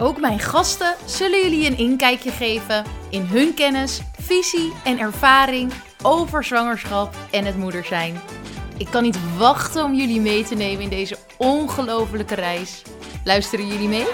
Ook mijn gasten zullen jullie een inkijkje geven in hun kennis, visie en ervaring over zwangerschap en het moeder zijn. Ik kan niet wachten om jullie mee te nemen in deze ongelofelijke reis. Luisteren jullie mee?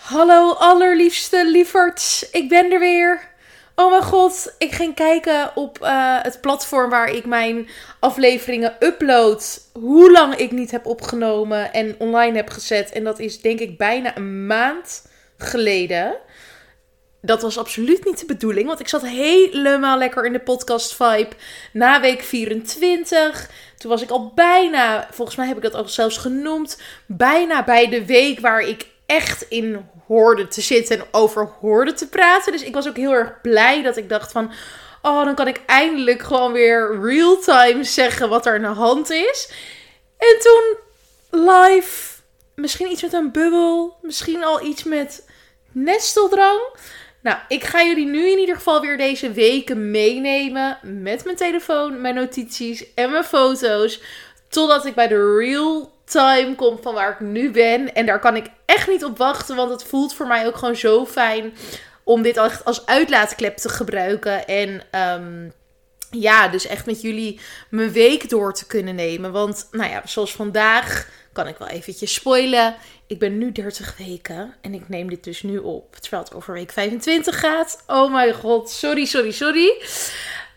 Hallo allerliefste lieverds, ik ben er weer. Oh mijn god, ik ging kijken op uh, het platform waar ik mijn afleveringen upload. Hoe lang ik niet heb opgenomen en online heb gezet. En dat is denk ik bijna een maand geleden. Dat was absoluut niet de bedoeling, want ik zat helemaal lekker in de podcast vibe na week 24. Toen was ik al bijna, volgens mij heb ik dat al zelfs genoemd, bijna bij de week waar ik echt in hoorde te zitten en over hoorde te praten. Dus ik was ook heel erg blij dat ik dacht van... Oh, dan kan ik eindelijk gewoon weer real-time zeggen wat er aan de hand is. En toen live, misschien iets met een bubbel, misschien al iets met nesteldrang. Nou, ik ga jullie nu in ieder geval weer deze weken meenemen met mijn telefoon, mijn notities en mijn foto's. Totdat ik bij de real time komt van waar ik nu ben. En daar kan ik echt niet op wachten, want het voelt voor mij ook gewoon zo fijn om dit echt als uitlaatklep te gebruiken. En um, ja, dus echt met jullie mijn week door te kunnen nemen. Want, nou ja, zoals vandaag kan ik wel eventjes spoilen. Ik ben nu 30 weken en ik neem dit dus nu op terwijl het over week 25 gaat. Oh mijn god, sorry, sorry, sorry.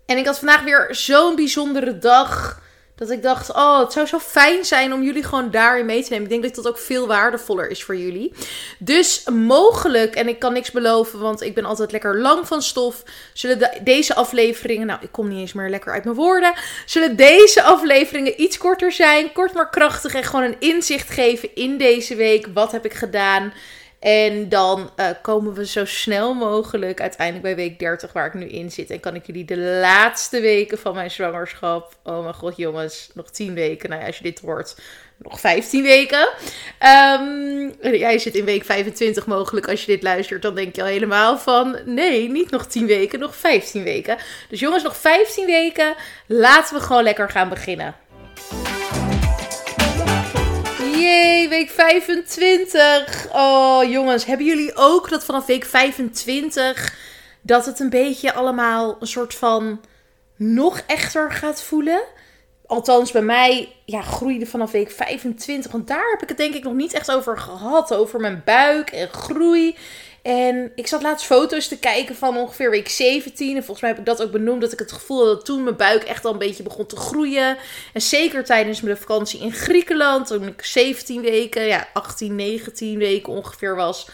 En ik had vandaag weer zo'n bijzondere dag. Dat ik dacht, oh, het zou zo fijn zijn om jullie gewoon daarin mee te nemen. Ik denk dat dat ook veel waardevoller is voor jullie. Dus mogelijk, en ik kan niks beloven, want ik ben altijd lekker lang van stof. Zullen deze afleveringen, nou, ik kom niet eens meer lekker uit mijn woorden. Zullen deze afleveringen iets korter zijn, kort maar krachtig en gewoon een inzicht geven in deze week. Wat heb ik gedaan? En dan uh, komen we zo snel mogelijk uiteindelijk bij week 30 waar ik nu in zit. En kan ik jullie de laatste weken van mijn zwangerschap. Oh mijn god, jongens, nog 10 weken. Nou ja, als je dit hoort, nog 15 weken. Um, jij zit in week 25 mogelijk. Als je dit luistert, dan denk je al helemaal van... Nee, niet nog 10 weken, nog 15 weken. Dus jongens, nog 15 weken. Laten we gewoon lekker gaan beginnen. Jee, week 25. Oh jongens, hebben jullie ook dat vanaf week 25 dat het een beetje allemaal een soort van nog echter gaat voelen? Althans, bij mij ja, groeide vanaf week 25. Want daar heb ik het denk ik nog niet echt over gehad. Over mijn buik en groei. En ik zat laatst foto's te kijken van ongeveer week 17. En volgens mij heb ik dat ook benoemd. Dat ik het gevoel had dat toen mijn buik echt al een beetje begon te groeien. En zeker tijdens mijn vakantie in Griekenland. Toen ik 17 weken, ja, 18, 19 weken ongeveer was.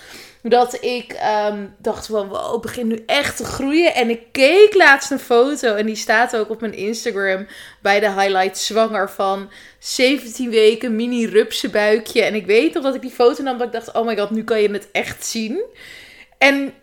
Dat ik um, dacht van, wow, het begint nu echt te groeien. En ik keek laatst een foto. En die staat ook op mijn Instagram bij de highlight zwanger van 17 weken mini rupse buikje. En ik weet nog dat ik die foto nam. Dat ik dacht, oh my god, nu kan je het echt zien. En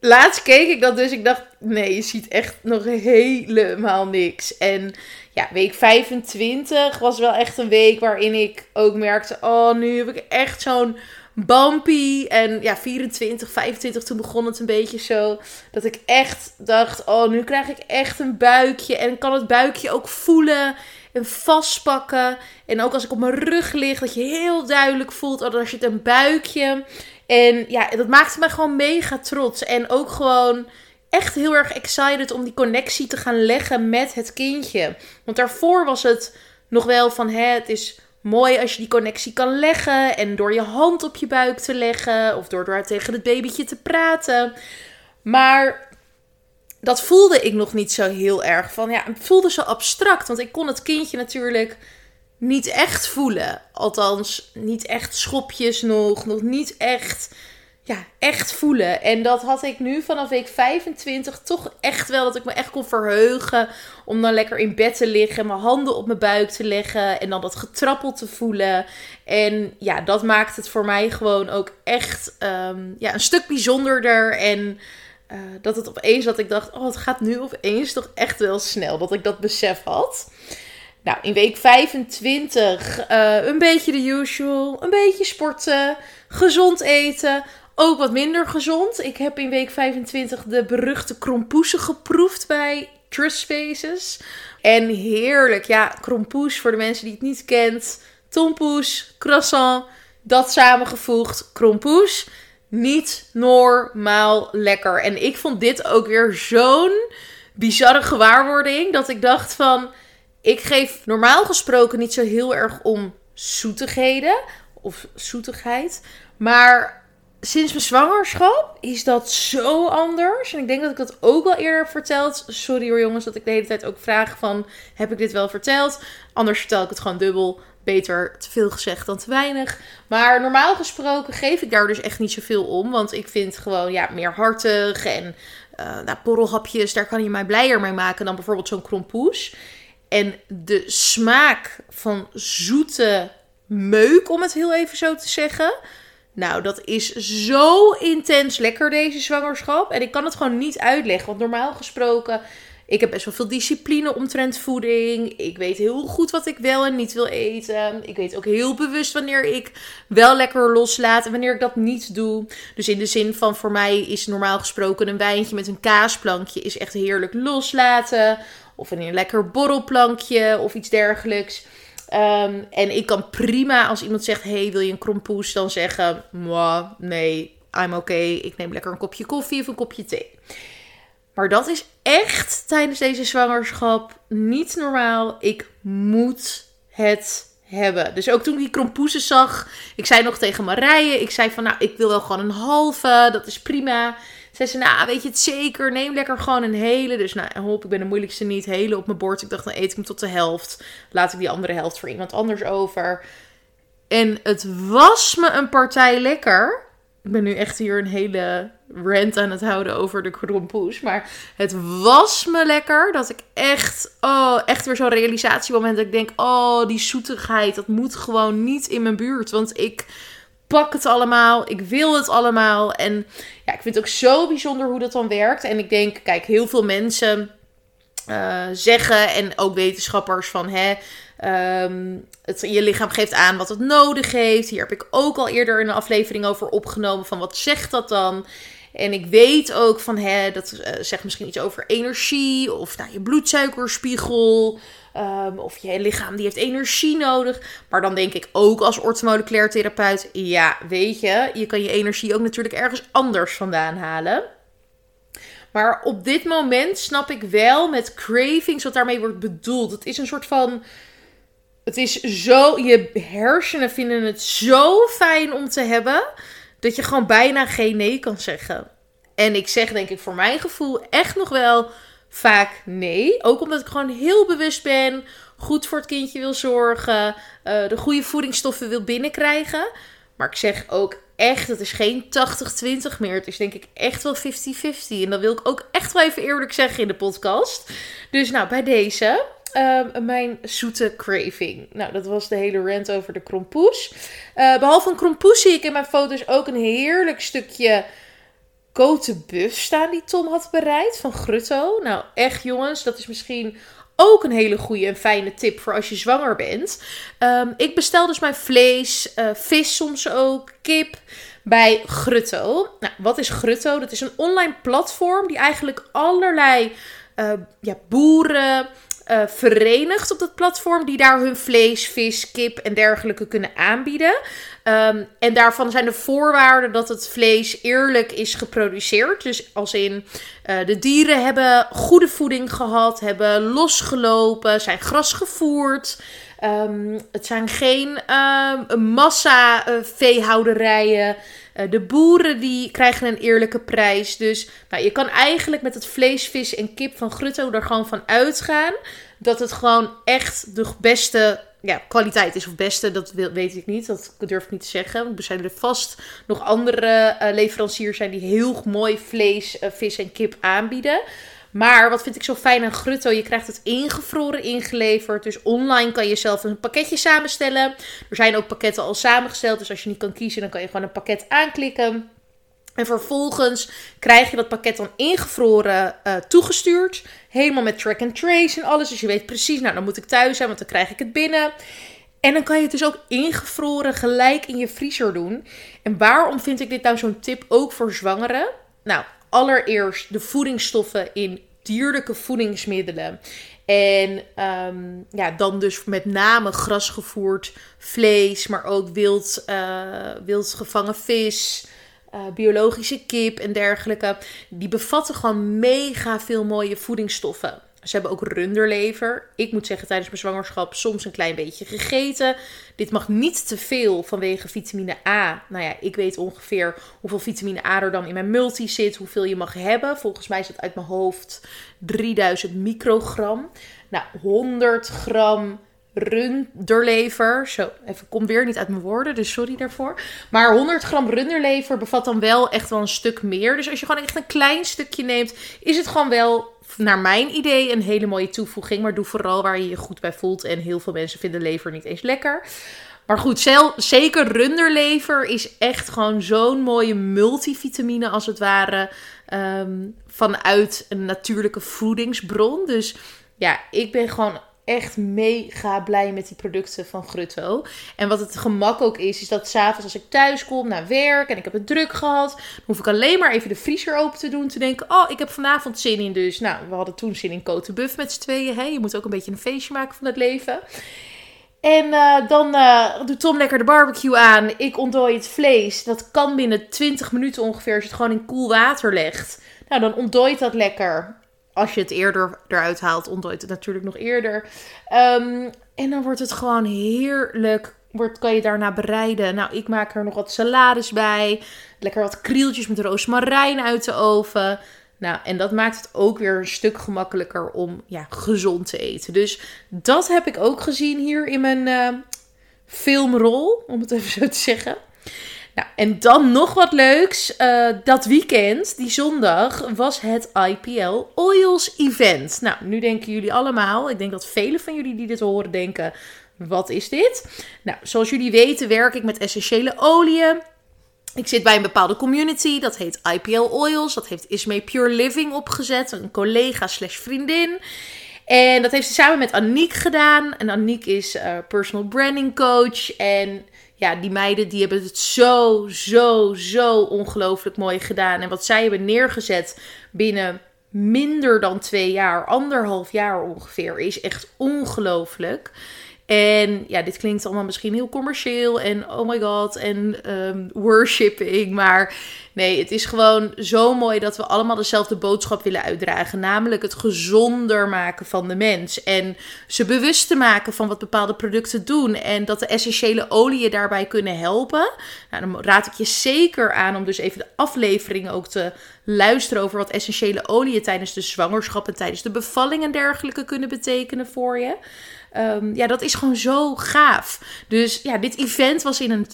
laatst keek ik dat dus. Ik dacht, nee, je ziet echt nog helemaal niks. En ja, week 25 was wel echt een week waarin ik ook merkte, oh, nu heb ik echt zo'n bumpy. En ja, 24, 25, toen begon het een beetje zo. Dat ik echt dacht, oh, nu krijg ik echt een buikje. En kan het buikje ook voelen en vastpakken. En ook als ik op mijn rug lig, dat je heel duidelijk voelt, oh, er zit een buikje. En ja, dat maakte me gewoon mega trots. En ook gewoon echt heel erg excited om die connectie te gaan leggen met het kindje. Want daarvoor was het nog wel van, hè, het is mooi als je die connectie kan leggen. En door je hand op je buik te leggen. Of door, door tegen het babytje te praten. Maar dat voelde ik nog niet zo heel erg van. Ja, het voelde zo abstract. Want ik kon het kindje natuurlijk niet echt voelen. Althans, niet echt schopjes nog. Nog niet echt ja, echt voelen. En dat had ik nu vanaf week 25 toch echt wel. Dat ik me echt kon verheugen. Om dan lekker in bed te liggen. Mijn handen op mijn buik te leggen. En dan dat getrappel te voelen. En ja, dat maakt het voor mij gewoon ook echt ehm, ja, een stuk bijzonderder. En uh, dat het opeens dat ik dacht. Oh, het gaat nu opeens toch echt wel snel. Dat ik dat besef had. Nou, in week 25 uh, eh, een beetje de usual. Een beetje sporten. Gezond eten ook wat minder gezond. Ik heb in week 25 de beruchte krompoesen geproefd bij Trust Faces. En heerlijk. Ja, krompoes voor de mensen die het niet kent. Tompoes, croissant, dat samengevoegd. Krompoes. Niet normaal lekker. En ik vond dit ook weer zo'n bizarre gewaarwording. Dat ik dacht van... Ik geef normaal gesproken niet zo heel erg om zoetigheden. Of zoetigheid. Maar sinds mijn zwangerschap is dat zo anders. En ik denk dat ik dat ook al eerder heb verteld. Sorry hoor jongens dat ik de hele tijd ook vraag van... Heb ik dit wel verteld? Anders vertel ik het gewoon dubbel. Beter te veel gezegd dan te weinig. Maar normaal gesproken geef ik daar dus echt niet zoveel om. Want ik vind gewoon ja, meer hartig en uh, nou, borrelhapjes. Daar kan je mij blijer mee maken dan bijvoorbeeld zo'n krompoes. En de smaak van zoete meuk, om het heel even zo te zeggen nou, dat is zo intens lekker deze zwangerschap. En ik kan het gewoon niet uitleggen. Want normaal gesproken, ik heb best wel veel discipline omtrent voeding. Ik weet heel goed wat ik wel en niet wil eten. Ik weet ook heel bewust wanneer ik wel lekker loslaat en wanneer ik dat niet doe. Dus in de zin van voor mij is normaal gesproken een wijntje met een kaasplankje is echt heerlijk loslaten. Of een lekker borrelplankje of iets dergelijks. Ehm, en ik kan prima als iemand zegt: Hey, wil je een krompoes? Dan zeggen: Nee, I'm okay. Ik neem lekker een kopje koffie of een kopje thee. Maar dat is echt tijdens deze zwangerschap niet normaal. Ik moet het hebben. Dus ook toen ik die krompoesen zag, ik zei nog tegen Marije: Ik zei van nou, ik wil wel gewoon een halve. Dat is prima. Zei ze, nou, weet je het zeker? Neem lekker gewoon een hele. Dus nou, hoop, ik ben de moeilijkste niet. Hele op mijn bord. Ik dacht, dan eet ik hem tot de helft. Laat ik die andere helft voor iemand anders over. En het was me een partij lekker. Ik ben nu echt hier een hele rant aan het houden over de krompoes. Maar het was me lekker dat ik echt, oh, echt weer zo'n realisatiemoment. Dat ik denk, oh, die zoetigheid, dat moet gewoon niet in mijn buurt. Want ik pak het allemaal. Ik wil het allemaal. En ja, ik vind het ook zo bijzonder hoe dat dan werkt. En ik denk, kijk, heel veel mensen uh, zeggen en ook wetenschappers van hè. Um, het, je lichaam geeft aan wat het nodig heeft. Hier heb ik ook al eerder een aflevering over opgenomen. Van wat zegt dat dan? En ik weet ook van hè, dat uh, zegt misschien iets over energie of nou, je bloedsuikerspiegel. Um, of je lichaam die heeft energie nodig. Maar dan denk ik ook als orthomoleculair therapeut, ja, weet je, je kan je energie ook natuurlijk ergens anders vandaan halen. Maar op dit moment snap ik wel met cravings wat daarmee wordt bedoeld. Het is een soort van. Het is zo. Je hersenen vinden het zo fijn om te hebben. Dat je gewoon bijna geen nee kan zeggen. En ik zeg denk ik voor mijn gevoel echt nog wel vaak nee. Ook omdat ik gewoon heel bewust ben, goed voor het kindje wil zorgen, uh, de goede voedingsstoffen wil binnenkrijgen. Maar ik zeg ook echt, het is geen 80-20 meer. Het is denk ik echt wel 50-50. En dat wil ik ook echt wel even eerlijk zeggen in de podcast. Dus nou, bij deze. Uh, mijn zoete craving. Nou, dat was de hele rant over de krompoes. Uh, behalve een krompoes zie ik in mijn foto's ook een heerlijk stukje Cote Buff staan die Tom had bereid van Grutto. Nou, echt jongens, dat is misschien ook een hele goede en fijne tip voor als je zwanger bent. Ehm, ik bestel dus mijn vlees, uh, vis soms ook, kip bij Grutto. Nou, wat is Grutto? Dat is een online platform die eigenlijk allerlei uh, ja, boeren uh, verenigt op dat platform. Die daar hun vlees, vis, kip en dergelijke kunnen aanbieden. Um, en daarvan zijn de voorwaarden dat het vlees eerlijk is geproduceerd. Dus als in uh, de dieren hebben goede voeding gehad, hebben losgelopen, zijn gras gevoerd. Um, het zijn geen uh, massa uh, veehouderijen. Uh, de boeren die krijgen een eerlijke prijs. Dus nou, je kan eigenlijk met het vlees, vis en kip van Grutto er gewoon van uitgaan dat het gewoon echt de beste ja, kwaliteit is of beste, dat weet ik niet. Dat durf ik niet te zeggen. Er zijn er vast nog andere uh, leveranciers zijn die heel mooi vlees, uh, vis en kip aanbieden. Maar wat vind ik zo fijn aan Grutto? Je krijgt het ingevroren ingeleverd. Dus online kan je zelf een pakketje samenstellen. Er zijn ook pakketten al samengesteld. Dus als je niet kan kiezen, dan kan je gewoon een pakket aanklikken. En vervolgens krijg je dat pakket dan ingevroren uh, toegestuurd. Helemaal met track and trace en alles. Dus je weet precies, nou dan moet ik thuis zijn, want dan krijg ik het binnen. En dan kan je het dus ook ingevroren gelijk in je vriezer doen. En waarom vind ik dit nou zo'n tip ook voor zwangeren? Nou, allereerst de voedingsstoffen in dierlijke voedingsmiddelen. En um, ja, dan dus met name grasgevoerd vlees, maar ook wild, uh, wild gevangen vis. Uh, biologische kip en dergelijke. Die bevatten gewoon mega veel mooie voedingsstoffen. Ze hebben ook runderlever. Ik moet zeggen, tijdens mijn zwangerschap soms een klein beetje gegeten. Dit mag niet te veel vanwege vitamine A. Nou ja, ik weet ongeveer hoeveel vitamine A er dan in mijn multi zit. Hoeveel je mag hebben. Volgens mij het uit mijn hoofd 3000 microgram. Nou, 100 gram runderlever. Zo, even kom weer niet uit mijn woorden, dus sorry daarvoor. Maar 100 gram runderlever bevat dan wel echt wel een stuk meer. Dus als je gewoon echt een klein stukje neemt, is het gewoon wel naar mijn idee een hele mooie toevoeging. Maar doe vooral waar je je goed bij voelt. En heel veel mensen vinden lever niet eens lekker. Maar goed, zeker runderlever is echt gewoon zo'n mooie multivitamine als het ware. Ehm, vanuit een natuurlijke voedingsbron. Dus ja, ik ben gewoon echt mega blij met die producten van Grutto. En wat het gemak ook is, is dat s'avonds als ik thuis kom naar werk en ik heb het druk gehad, dan hoef ik alleen maar even de vriezer open te doen. Te denken, oh, ik heb vanavond zin in dus. Nou, we hadden toen zin in Cote Buff met z'n tweeën. Hè? Je moet ook een beetje een feestje maken van het leven. En uh, dan uh, doet Tom lekker de barbecue aan. Ik ontdooi het vlees. Dat kan binnen 20 minuten ongeveer als je het gewoon in koel water legt. Nou, dan ontdooit dat lekker als je het eerder eruit haalt, ontdooit het natuurlijk nog eerder. Um, en dan wordt het gewoon heerlijk. Wordt, kan je daarna bereiden. Nou, ik maak er nog wat salades bij. Lekker wat krieltjes met roosmarijn uit de oven. Nou, en dat maakt het ook weer een stuk gemakkelijker om ja, gezond te eten. Dus dat heb ik ook gezien hier in mijn uh, filmrol, om het even zo te zeggen. Nou, en dan nog wat leuks. Uh, dat weekend, die zondag, was het IPL Oils Event. Nou, nu denken jullie allemaal, ik denk dat velen van jullie die dit horen denken, wat is dit? Nou, zoals jullie weten werk ik met essentiële oliën. Ik zit bij een bepaalde community, dat heet IPL Oils. Dat heeft Ismee Pure Living opgezet, een collega slash vriendin. En dat heeft ze samen met Aniek gedaan. En Aniek is uh, personal branding coach en ja, die meiden die hebben het zo, zo, zo ongelooflijk mooi gedaan. En wat zij hebben neergezet binnen minder dan twee jaar, anderhalf jaar ongeveer, is echt ongelooflijk. En ja, dit klinkt allemaal misschien heel commercieel en oh my god en um, worshipping. Maar nee, het is gewoon zo mooi dat we allemaal dezelfde boodschap willen uitdragen. Namelijk het gezonder maken van de mens. En ze bewust te maken van wat bepaalde producten doen. En dat de essentiële oliën daarbij kunnen helpen. Nou, dan raad ik je zeker aan om dus even de afleveringen ook te luisteren over wat essentiële oliën tijdens de zwangerschap en tijdens de bevalling en dergelijke kunnen betekenen voor je. Um, ja, dat is gewoon zo gaaf. Dus ja, dit event was in, een,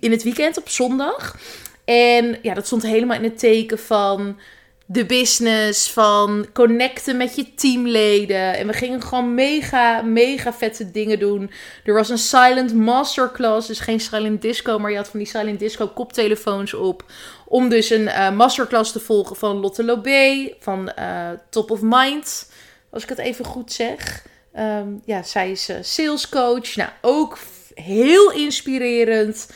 in het weekend op zondag. En ja, dat stond helemaal in het teken van de business, van connecten met je teamleden. En we gingen gewoon mega, mega vette dingen doen. Er was een silent masterclass, dus geen silent disco, maar je had van die silent disco koptelefoons op. Om dus een uh, masterclass te volgen van Lotte Lobé, van uh, Top of Mind, als ik het even goed zeg. Um, ja, zij is uh, salescoach. Nou, ook heel inspirerend.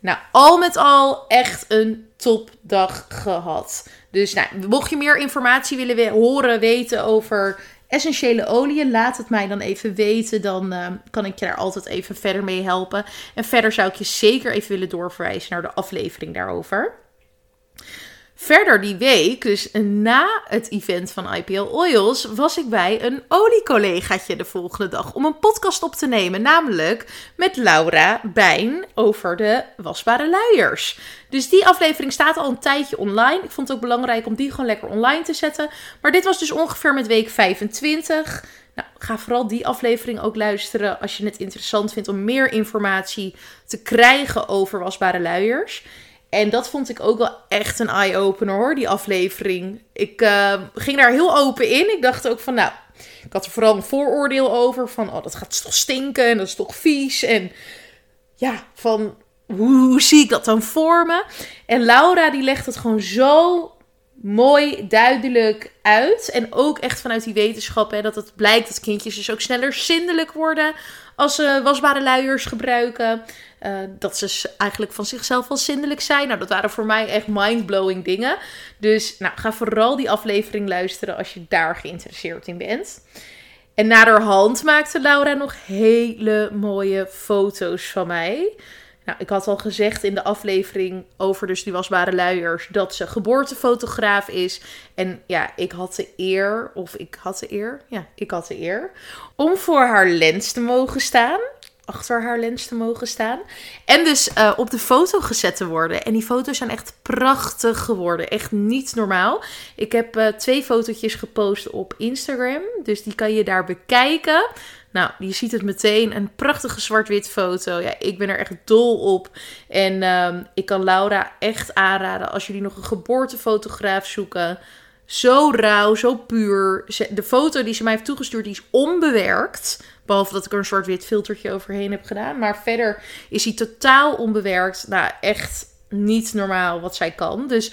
Nou, al met al echt een topdag gehad. Dus nou, mocht je meer informatie willen horen, weten over essentiële oliën, laat het mij dan even weten. Dan uh, kan ik je daar altijd even verder mee helpen. En verder zou ik je zeker even willen doorverwijzen naar de aflevering daarover. Verder die week, dus na het event van IPL Oils, was ik bij een oliecollegaatje de volgende dag om een podcast op te nemen. Namelijk met Laura Bijn over de wasbare luiers. Dus die aflevering staat al een tijdje online. Ik vond het ook belangrijk om die gewoon lekker online te zetten. Maar dit was dus ongeveer met week 25. Nou, ga vooral die aflevering ook luisteren als je het interessant vindt om meer informatie te krijgen over wasbare luiers. En dat vond ik ook wel echt een eye-opener hoor, die aflevering. Ik uh, ging daar heel open in. Ik dacht ook van, nou, ik had er vooral een vooroordeel over. Van, oh, dat gaat toch stinken en dat is toch vies. En ja, van, hoe, zie ik dat dan voor me? En Laura die legt het gewoon zo mooi duidelijk uit. En ook echt vanuit die wetenschap, hè, dat het blijkt dat kindjes dus ook sneller zindelijk worden als ze wasbare luiers gebruiken. Uh, dat ze eigenlijk van zichzelf wel zindelijk zijn. Nou, dat waren voor mij echt mindblowing dingen. Dus nou, ga vooral die aflevering luisteren als je daar geïnteresseerd in bent. En naderhand maakte Laura nog hele mooie foto's van mij. Nou, ik had al gezegd in de aflevering over dus die wasbare luiers dat ze geboortefotograaf is. En ja, ik had de eer, of ik had de eer, ja, ik had de eer, om voor haar lens te mogen staan. Achter haar lens te mogen staan. En dus uh, op de foto gezet te worden. En die foto's zijn echt prachtig geworden. Echt niet normaal. Ik heb uh, twee fotootjes gepost op Instagram. Dus die kan je daar bekijken. Nou, je ziet het meteen. Een prachtige zwart-wit foto. Ja, ik ben er echt dol op. En um, ik kan Laura echt aanraden als jullie nog een geboortefotograaf zoeken. Zo rauw, zo puur. De foto die ze mij heeft toegestuurd, die is onbewerkt. Behalve dat ik er een zwart-wit filtertje overheen heb gedaan. Maar verder is hij totaal onbewerkt. Nou, echt niet normaal wat zij kan. Dus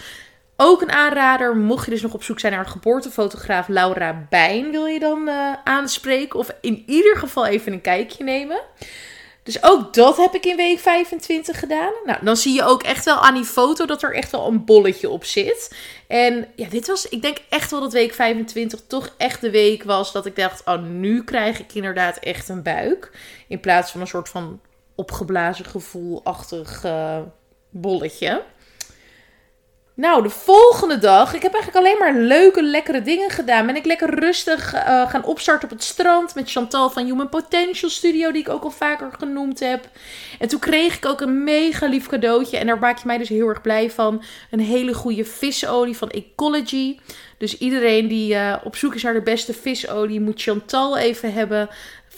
ook een aanrader, mocht je dus nog op zoek zijn naar een geboortefotograaf, Laura Bijn wil je dan uh, aanspreken. Of in ieder geval even een kijkje nemen. Dus ook dat heb ik in week 25 gedaan. Nou, dan zie je ook echt wel aan die foto dat er echt wel een bolletje op zit. En ja, dit was, ik denk echt wel dat week 25 toch echt de week was dat ik dacht, oh, nu krijg ik inderdaad echt een buik. In plaats van een soort van opgeblazen gevoelachtig uh, bolletje. Nou, de volgende dag. Ik heb eigenlijk alleen maar leuke, lekkere dingen gedaan. Ben ik lekker rustig uh, gaan opstarten op het strand. Met Chantal van Human Potential Studio, die ik ook al vaker genoemd heb. En toen kreeg ik ook een mega lief cadeautje. En daar maak je mij dus heel erg blij van. Een hele goede visolie van Ecology. Dus iedereen die uh, op zoek is naar de beste visolie, moet Chantal even hebben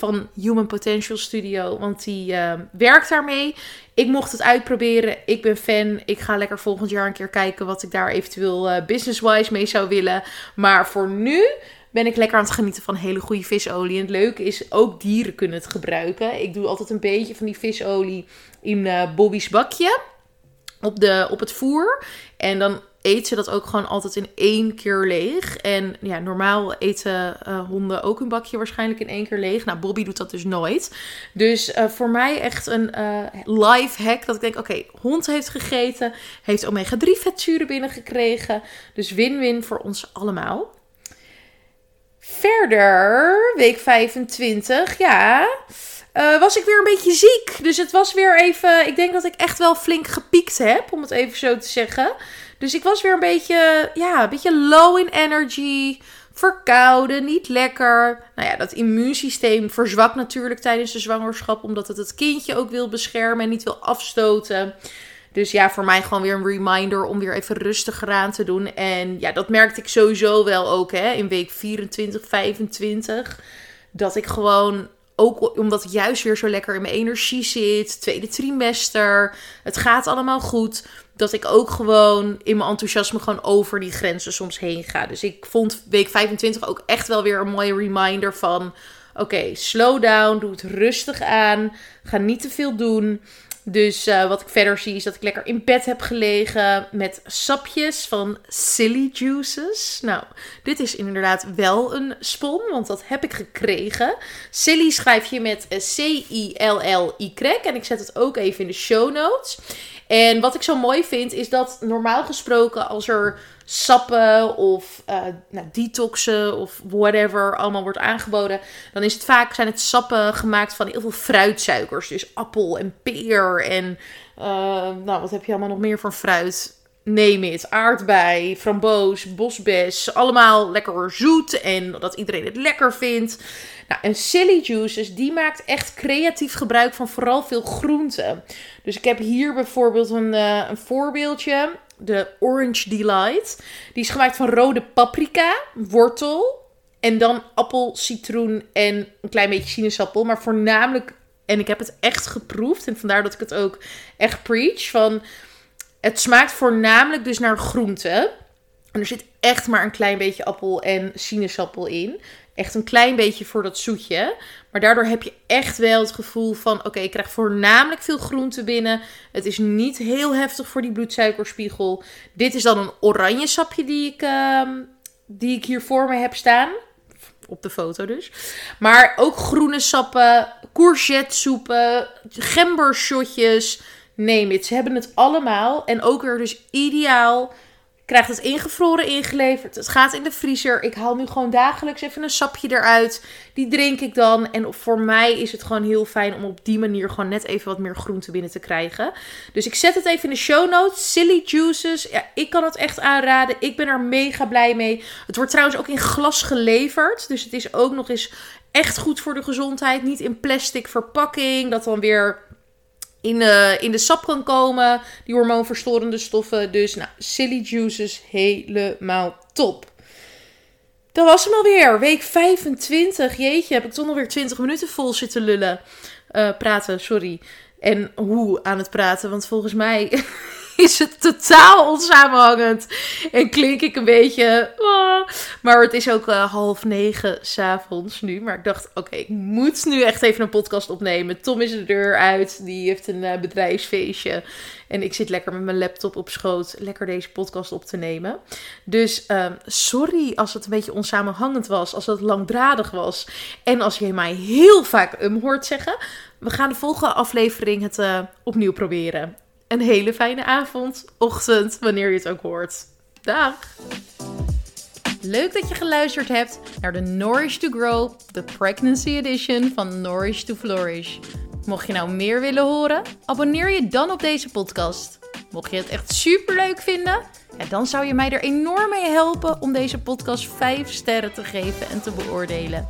van Human Potential Studio. Want die uh, werkt daarmee. Ik mocht het uitproberen. Ik ben fan. Ik ga lekker volgend jaar een keer kijken wat ik daar eventueel uh, business-wise mee zou willen. Maar voor nu ben ik lekker aan het genieten van hele goede visolie. En het leuke is, ook dieren kunnen het gebruiken. Ik doe altijd een beetje van die visolie in uh, Bobby's bakje. Op, de, op het voer. En dan eet ze dat ook gewoon altijd in één keer leeg. En ja, normaal eten uh, honden ook een bakje waarschijnlijk in één keer leeg. Nou, Bobby doet dat dus nooit. Dus uh, voor mij echt een uh, life hack. Dat ik denk, oké, hond heeft gegeten. Heeft omega-3 vetzuren binnengekregen. Dus win-win voor ons allemaal. Verder, week 25, ja... Was ik weer een beetje ziek. Dus het was weer even. Ik denk dat ik echt wel flink gepiekt heb, om het even zo te zeggen. Dus ik was weer een beetje, ja, een beetje low in energy. Verkouden, niet lekker. Nou ja, dat immuunsysteem verzwakt natuurlijk tijdens de zwangerschap. Omdat het het kindje ook wil beschermen en niet wil afstoten. Dus ja, voor mij gewoon weer een reminder om weer even rustiger aan te doen. En ja, dat merkte ik sowieso wel ook hè, in week 24, 25. Dat ik gewoon ook omdat ik juist weer zo lekker in mijn energie zit. Tweede trimester. Het gaat allemaal goed. Dat ik ook gewoon in mijn enthousiasme gewoon over die grenzen soms heen ga. Dus ik vond week 25 ook echt wel weer een mooie reminder van... Oké, slow down. Doe het rustig aan. Ga niet te veel doen. Dus uh, wat ik verder zie is dat ik lekker in bed heb gelegen met sapjes van Silly Juices. Nou, dit is inderdaad wel een spon, want dat heb ik gekregen. Silly schrijf je met C-I-L-L-Y en ik zet het ook even in de show notes. En wat ik zo mooi vind is dat normaal gesproken als er sappen of uh, nou, detoxen of whatever allemaal wordt aangeboden, dan is het vaak zijn het sappen gemaakt van heel veel fruitsuikers. Dus appel en peer en uh, nou, wat heb je allemaal nog meer van fruit? Neem het, aardbei, framboos, bosbes, allemaal lekker zoet en dat iedereen het lekker vindt. Nou, en Silly Juices, die maakt echt creatief gebruik van vooral veel groenten. Dus ik heb hier bijvoorbeeld een, uh, een voorbeeldje de Orange Delight. Die is gemaakt van rode paprika, wortel, En dan appel, citroen en een klein beetje sinaasappel. Maar voornamelijk, en ik heb het echt geproefd. En vandaar dat ik het ook echt preach. Van, het smaakt voornamelijk dus naar groente. En er zit echt maar een klein beetje appel en sinaasappel in. Echt een klein beetje voor dat zoetje. Maar daardoor heb je echt wel het gevoel van: oké, ik krijg voornamelijk veel groente binnen. Het is niet heel heftig voor die bloedsuikerspiegel. Dit is dan een oranje sapje die ik, uh, die ik hier voor me heb staan. Op de foto dus. Maar ook groene sappen, courgette gembershotjes. Het. Ze hebben het allemaal. En ook weer dus ideaal krijgt het ingevroren ingeleverd. Het gaat in de vriezer. Ik haal nu gewoon dagelijks even een sapje eruit. Die drink ik dan. En voor mij is het gewoon heel fijn om op die manier gewoon net even wat meer groente binnen te krijgen. Dus ik zet het even in de show notes. Silly Juices. Ja, ik kan het echt aanraden. Ik ben er mega blij mee. Het wordt trouwens ook in glas geleverd. Dus het is ook nog eens echt goed voor de gezondheid. Niet in plastic verpakking. Dat dan weer in de, in de sap kan komen. Die hormoonverstorende stoffen. Dus nou, silly juices helemaal top. Dat was hem alweer. Week 25. Jeetje, heb ik toch nog weer 20 minuten vol zitten lullen. Uh, praten, sorry. En hoe aan het praten. Want volgens mij is het totaal onsamenhangend. En klink ik een beetje. Oh. Maar het is ook uh, half negen s'avonds nu. Maar ik dacht, oké, ik moet nu echt even een podcast opnemen. Tom is de deur uit. Die heeft een uh, bedrijfsfeestje. En ik zit lekker met mijn laptop op schoot. Lekker deze podcast op te nemen. Dus uh, sorry als het een beetje onsamenhangend was. Als het langdradig was. En als je mij heel vaak um hoort zeggen. We gaan de volgende aflevering het uh, opnieuw proberen een hele fijne avond, ochtend, wanneer je het ook hoort. Dag! Leuk dat je geluisterd hebt naar de Nourish to Grow, de Pregnancy Edition van Nourish to Flourish. Mocht je nou meer willen horen, abonneer je dan op deze podcast. Mocht je het echt super leuk vinden, dan zou je mij er enorm mee helpen om deze podcast 5 sterren te geven en te beoordelen.